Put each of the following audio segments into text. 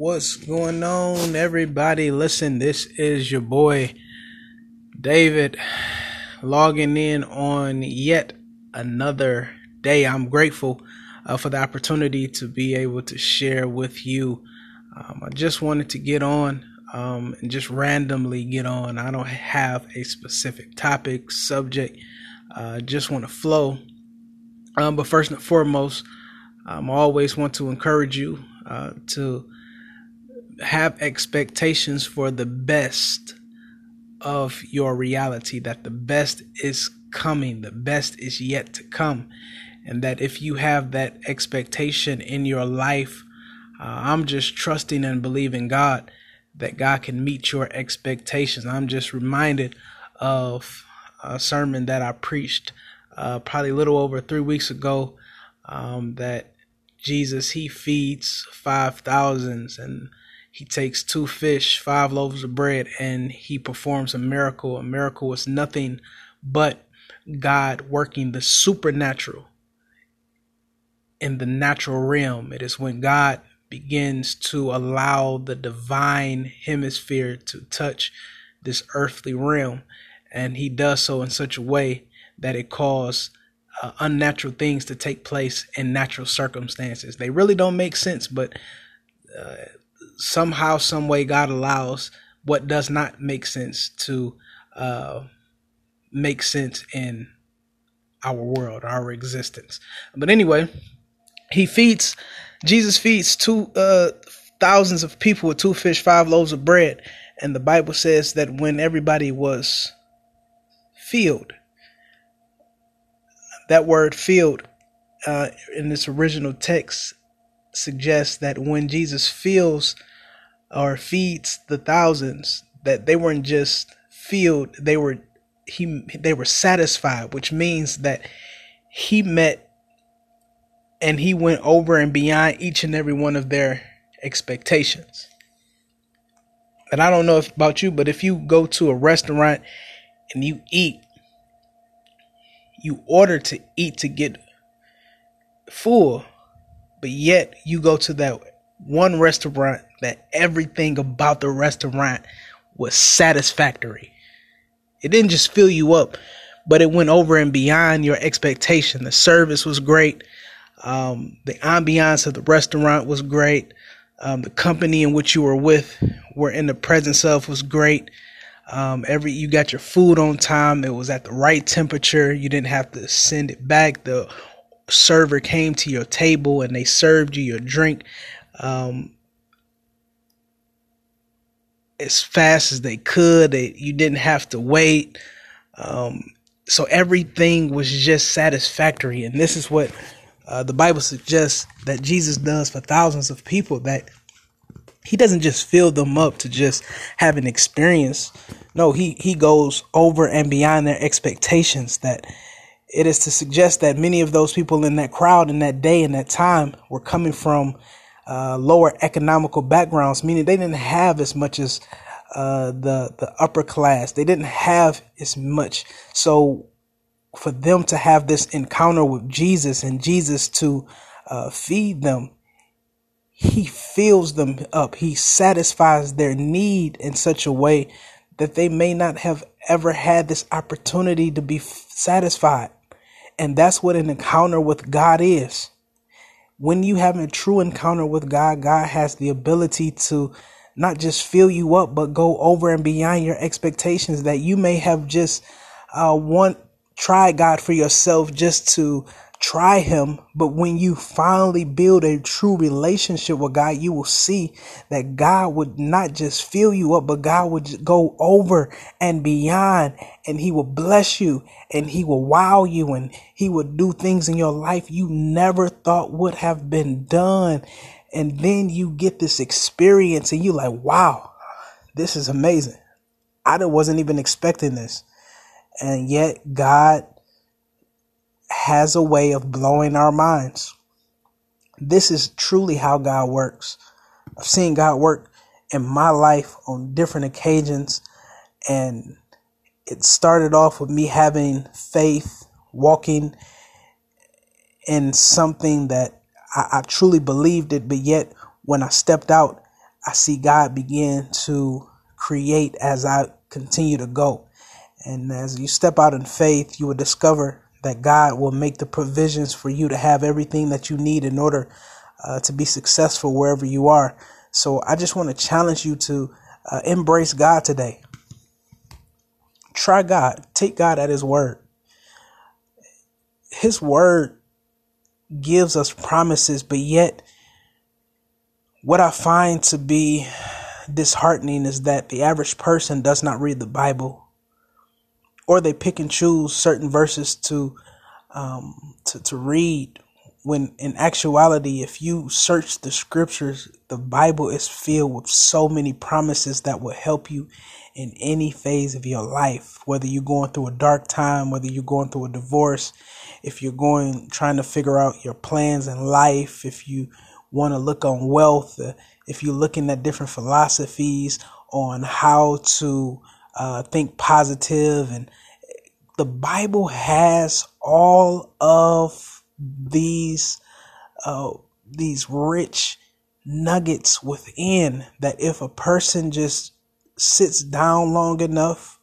What's going on, everybody? Listen, this is your boy David logging in on yet another day. I'm grateful uh, for the opportunity to be able to share with you. Um, I just wanted to get on um, and just randomly get on. I don't have a specific topic, subject, uh, just want to flow. Um, but first and foremost, um, I always want to encourage you uh, to have expectations for the best of your reality, that the best is coming, the best is yet to come. And that if you have that expectation in your life, uh, I'm just trusting and believing God that God can meet your expectations. I'm just reminded of a sermon that I preached uh, probably a little over three weeks ago um, that Jesus, he feeds five thousands and he takes two fish, five loaves of bread, and he performs a miracle. A miracle is nothing but God working the supernatural in the natural realm. It is when God begins to allow the divine hemisphere to touch this earthly realm. And he does so in such a way that it causes uh, unnatural things to take place in natural circumstances. They really don't make sense, but uh, somehow, some way, God allows what does not make sense to uh, make sense in our world, our existence. But anyway, he feeds Jesus feeds two uh, thousands of people with two fish, five loaves of bread, and the Bible says that when everybody was filled, that word filled uh, in this original text suggests that when Jesus fills or feeds the thousands, that they weren't just filled; they were he they were satisfied, which means that he met and he went over and beyond each and every one of their expectations. And I don't know if about you, but if you go to a restaurant and you eat, you order to eat to get full, but yet you go to that one restaurant that everything about the restaurant was satisfactory. It didn't just fill you up, but it went over and beyond your expectation. The service was great. Um, the ambiance of the restaurant was great. Um, the company in which you were with, were in the presence of, was great. Um, every you got your food on time. It was at the right temperature. You didn't have to send it back. The server came to your table and they served you your drink um, as fast as they could. They, you didn't have to wait. Um, so everything was just satisfactory. And this is what uh, the Bible suggests that Jesus does for thousands of people that he doesn't just fill them up to just have an experience. No, he, he goes over and beyond their expectations that it is to suggest that many of those people in that crowd in that day in that time were coming from uh, lower economical backgrounds, meaning they didn't have as much as uh, the the upper class. They didn't have as much. So for them to have this encounter with Jesus and Jesus to uh, feed them, he fills them up. He satisfies their need in such a way that they may not have ever had this opportunity to be satisfied. And that's what an encounter with God is. When you have a true encounter with God, God has the ability to not just fill you up, but go over and beyond your expectations that you may have just uh, want try God for yourself just to try him. But when you finally build a true relationship with God, you will see that God would not just fill you up, but God would go over and beyond and he will bless you and he will wow you and he will do things in your life you never thought would have been done. And then you get this experience and you're like, wow, this is amazing. I wasn't even expecting this. And yet God has a way of blowing our minds. This is truly how God works. I've seen God work in my life on different occasions and it started off with me having faith, walking in something that I, I truly believed it, but yet when I stepped out, I see God begin to create as I continue to go. And as you step out in faith, you will discover that God will make the provisions for you to have everything that you need in order uh, to be successful wherever you are. So I just want to challenge you to uh, embrace God today. Try God. Take God at His word. His word gives us promises, but yet, what I find to be disheartening is that the average person does not read the Bible, or they pick and choose certain verses to um, to, to read when in actuality, if you search the scriptures, the Bible is filled with so many promises that will help you in any phase of your life, whether you're going through a dark time, whether you're going through a divorce, if you're going trying to figure out your plans in life, if you want to look on wealth, uh, if you're looking at different philosophies on how to uh, think positive and the Bible has all of these uh, these rich nuggets within that if a person just sits down long enough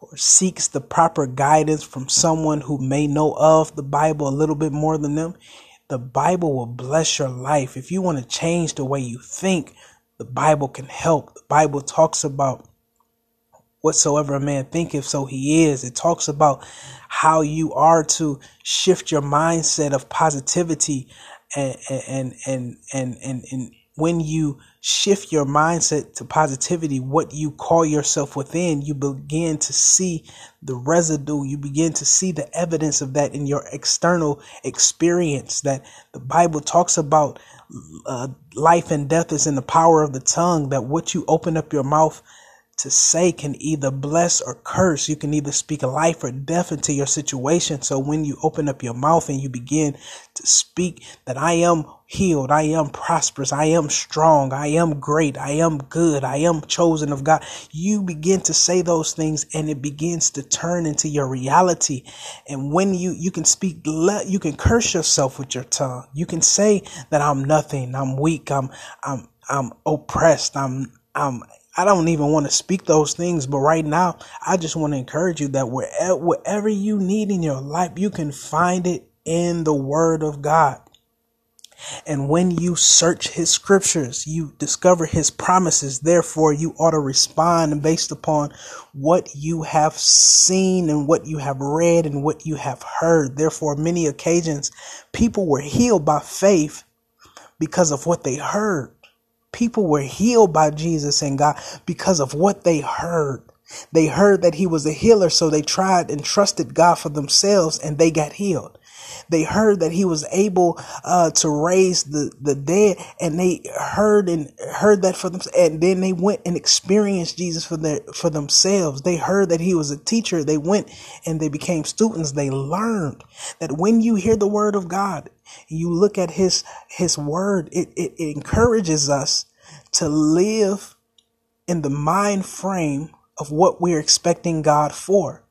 or seeks the proper guidance from someone who may know of the Bible a little bit more than them, the Bible will bless your life. If you want to change the way you think, the Bible can help. The Bible talks about whatsoever a man thinketh, so he is. It talks about how you are to shift your mindset of positivity and and and and and, and when you shift your mindset to positivity, what you call yourself within, you begin to see the residue. You begin to see the evidence of that in your external experience. That the Bible talks about uh, life and death is in the power of the tongue. That what you open up your mouth to say can either bless or curse. You can either speak life or death into your situation. So when you open up your mouth and you begin to speak that I am healed, I am prosperous, I am strong, I am great, I am good, I am chosen of God, you begin to say those things and it begins to turn into your reality. And when you, you can speak, you can curse yourself with your tongue. You can say that I'm nothing, I'm weak, I'm, I'm, I'm oppressed, I'm, I'm I don't even want to speak those things, but right now, I just want to encourage you that wherever, whatever you need in your life, you can find it in the Word of God. And when you search His scriptures, you discover His promises. Therefore, you ought to respond based upon what you have seen and what you have read and what you have heard. Therefore, many occasions, people were healed by faith because of what they heard. People were healed by Jesus and God because of what they heard. They heard that he was a healer, so they tried and trusted God for themselves and they got healed. They heard that he was able uh, to raise the, the dead and they heard and heard that for them. And then they went and experienced Jesus for their, for themselves. They heard that he was a teacher. They went and they became students. They learned that when you hear the word of God, you look at his, his word, it, it, it encourages us to live in the mind frame of what we're expecting God for.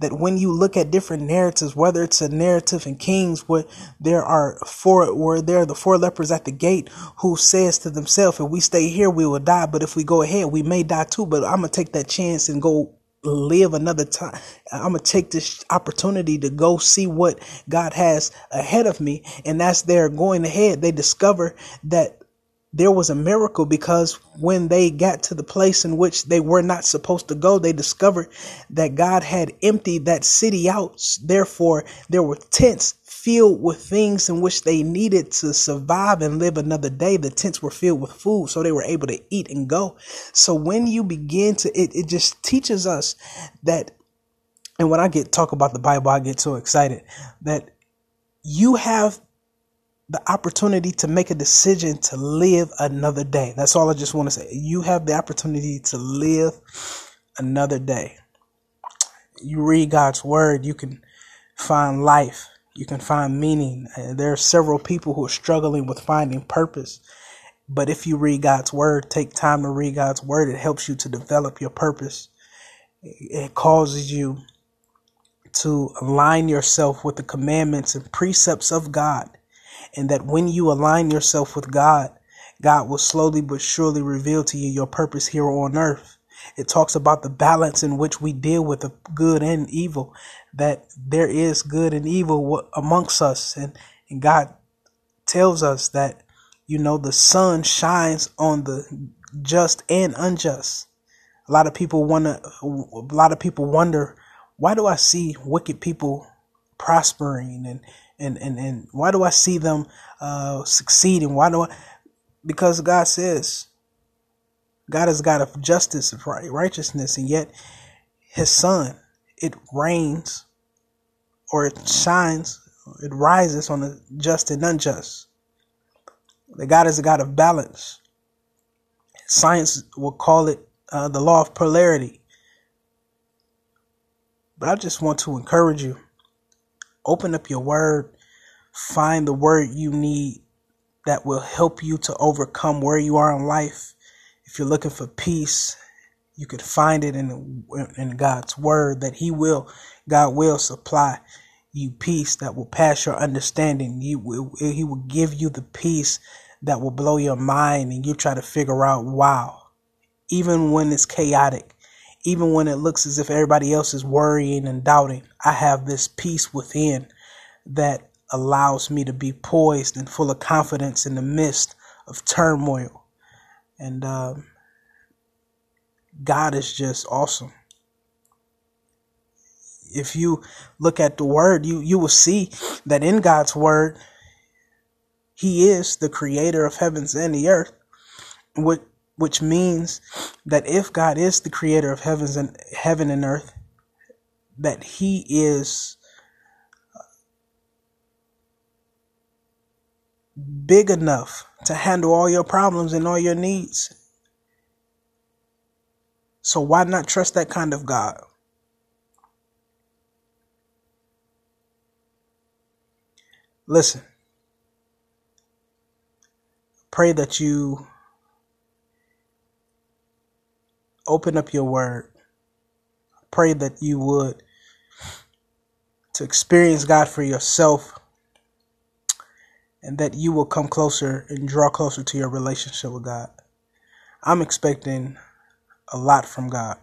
That when you look at different narratives, whether it's a narrative in Kings where there are four, where there are the four lepers at the gate who says to themselves, if we stay here, we will die. But if we go ahead, we may die too. But I'm going to take that chance and go live another time. I'm going to take this opportunity to go see what God has ahead of me. And as they're going ahead, they discover that there was a miracle because when they got to the place in which they were not supposed to go, they discovered that God had emptied that city out. Therefore, there were tents filled with things in which they needed to survive and live another day. The tents were filled with food, so they were able to eat and go. So when you begin to, it, it just teaches us that, and when I get talk about the Bible, I get so excited that you have the opportunity to make a decision to live another day. That's all I just want to say. You have the opportunity to live another day. You read God's word, you can find life, you can find meaning. There are several people who are struggling with finding purpose. But if you read God's word, take time to read God's word, it helps you to develop your purpose. It causes you to align yourself with the commandments and precepts of God and that when you align yourself with God, God will slowly but surely reveal to you your purpose here on earth. It talks about the balance in which we deal with the good and evil, that there is good and evil amongst us. And, and God tells us that, you know, the sun shines on the just and unjust. A lot of people want to, a lot of people wonder, why do I see wicked people prospering and, and, and, and why do I see them uh, succeeding? Why do I? Because God says, God is God of justice, of righteousness, and yet His Son, it rains or it shines, it rises on the just and unjust. The God is a God of balance. Science will call it uh, the law of polarity. But I just want to encourage you open up your word, find the word you need that will help you to overcome where you are in life if you're looking for peace, you could find it in in God's word that He will, God will supply you peace that will pass your understanding. You will, He will give you the peace that will blow your mind, and you try to figure out, wow, even when it's chaotic, even when it looks as if everybody else is worrying and doubting, I have this peace within that allows me to be poised and full of confidence in the midst of turmoil and um, God is just awesome. If you look at the word, you, you will see that in God's word, He is the creator of heavens and the earth, which, which means that if God is the creator of heavens and heaven and earth, that He is big enough to handle all your problems and all your needs. So why not trust that kind of God? Listen. Pray that you open up your word. Pray that you would to experience God for yourself and that you will come closer and draw closer to your relationship with God. I'm expecting a lot from God.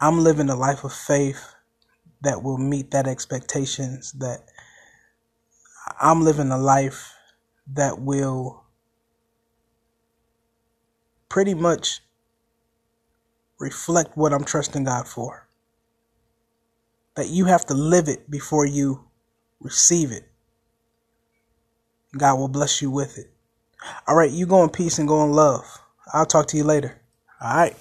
I'm living a life of faith that will meet that expectations that I'm living a life that will pretty much reflect what I'm trusting God for. That you have to live it before you receive it. God will bless you with it. All right, you go in peace and go in love. I'll talk to you later. All right.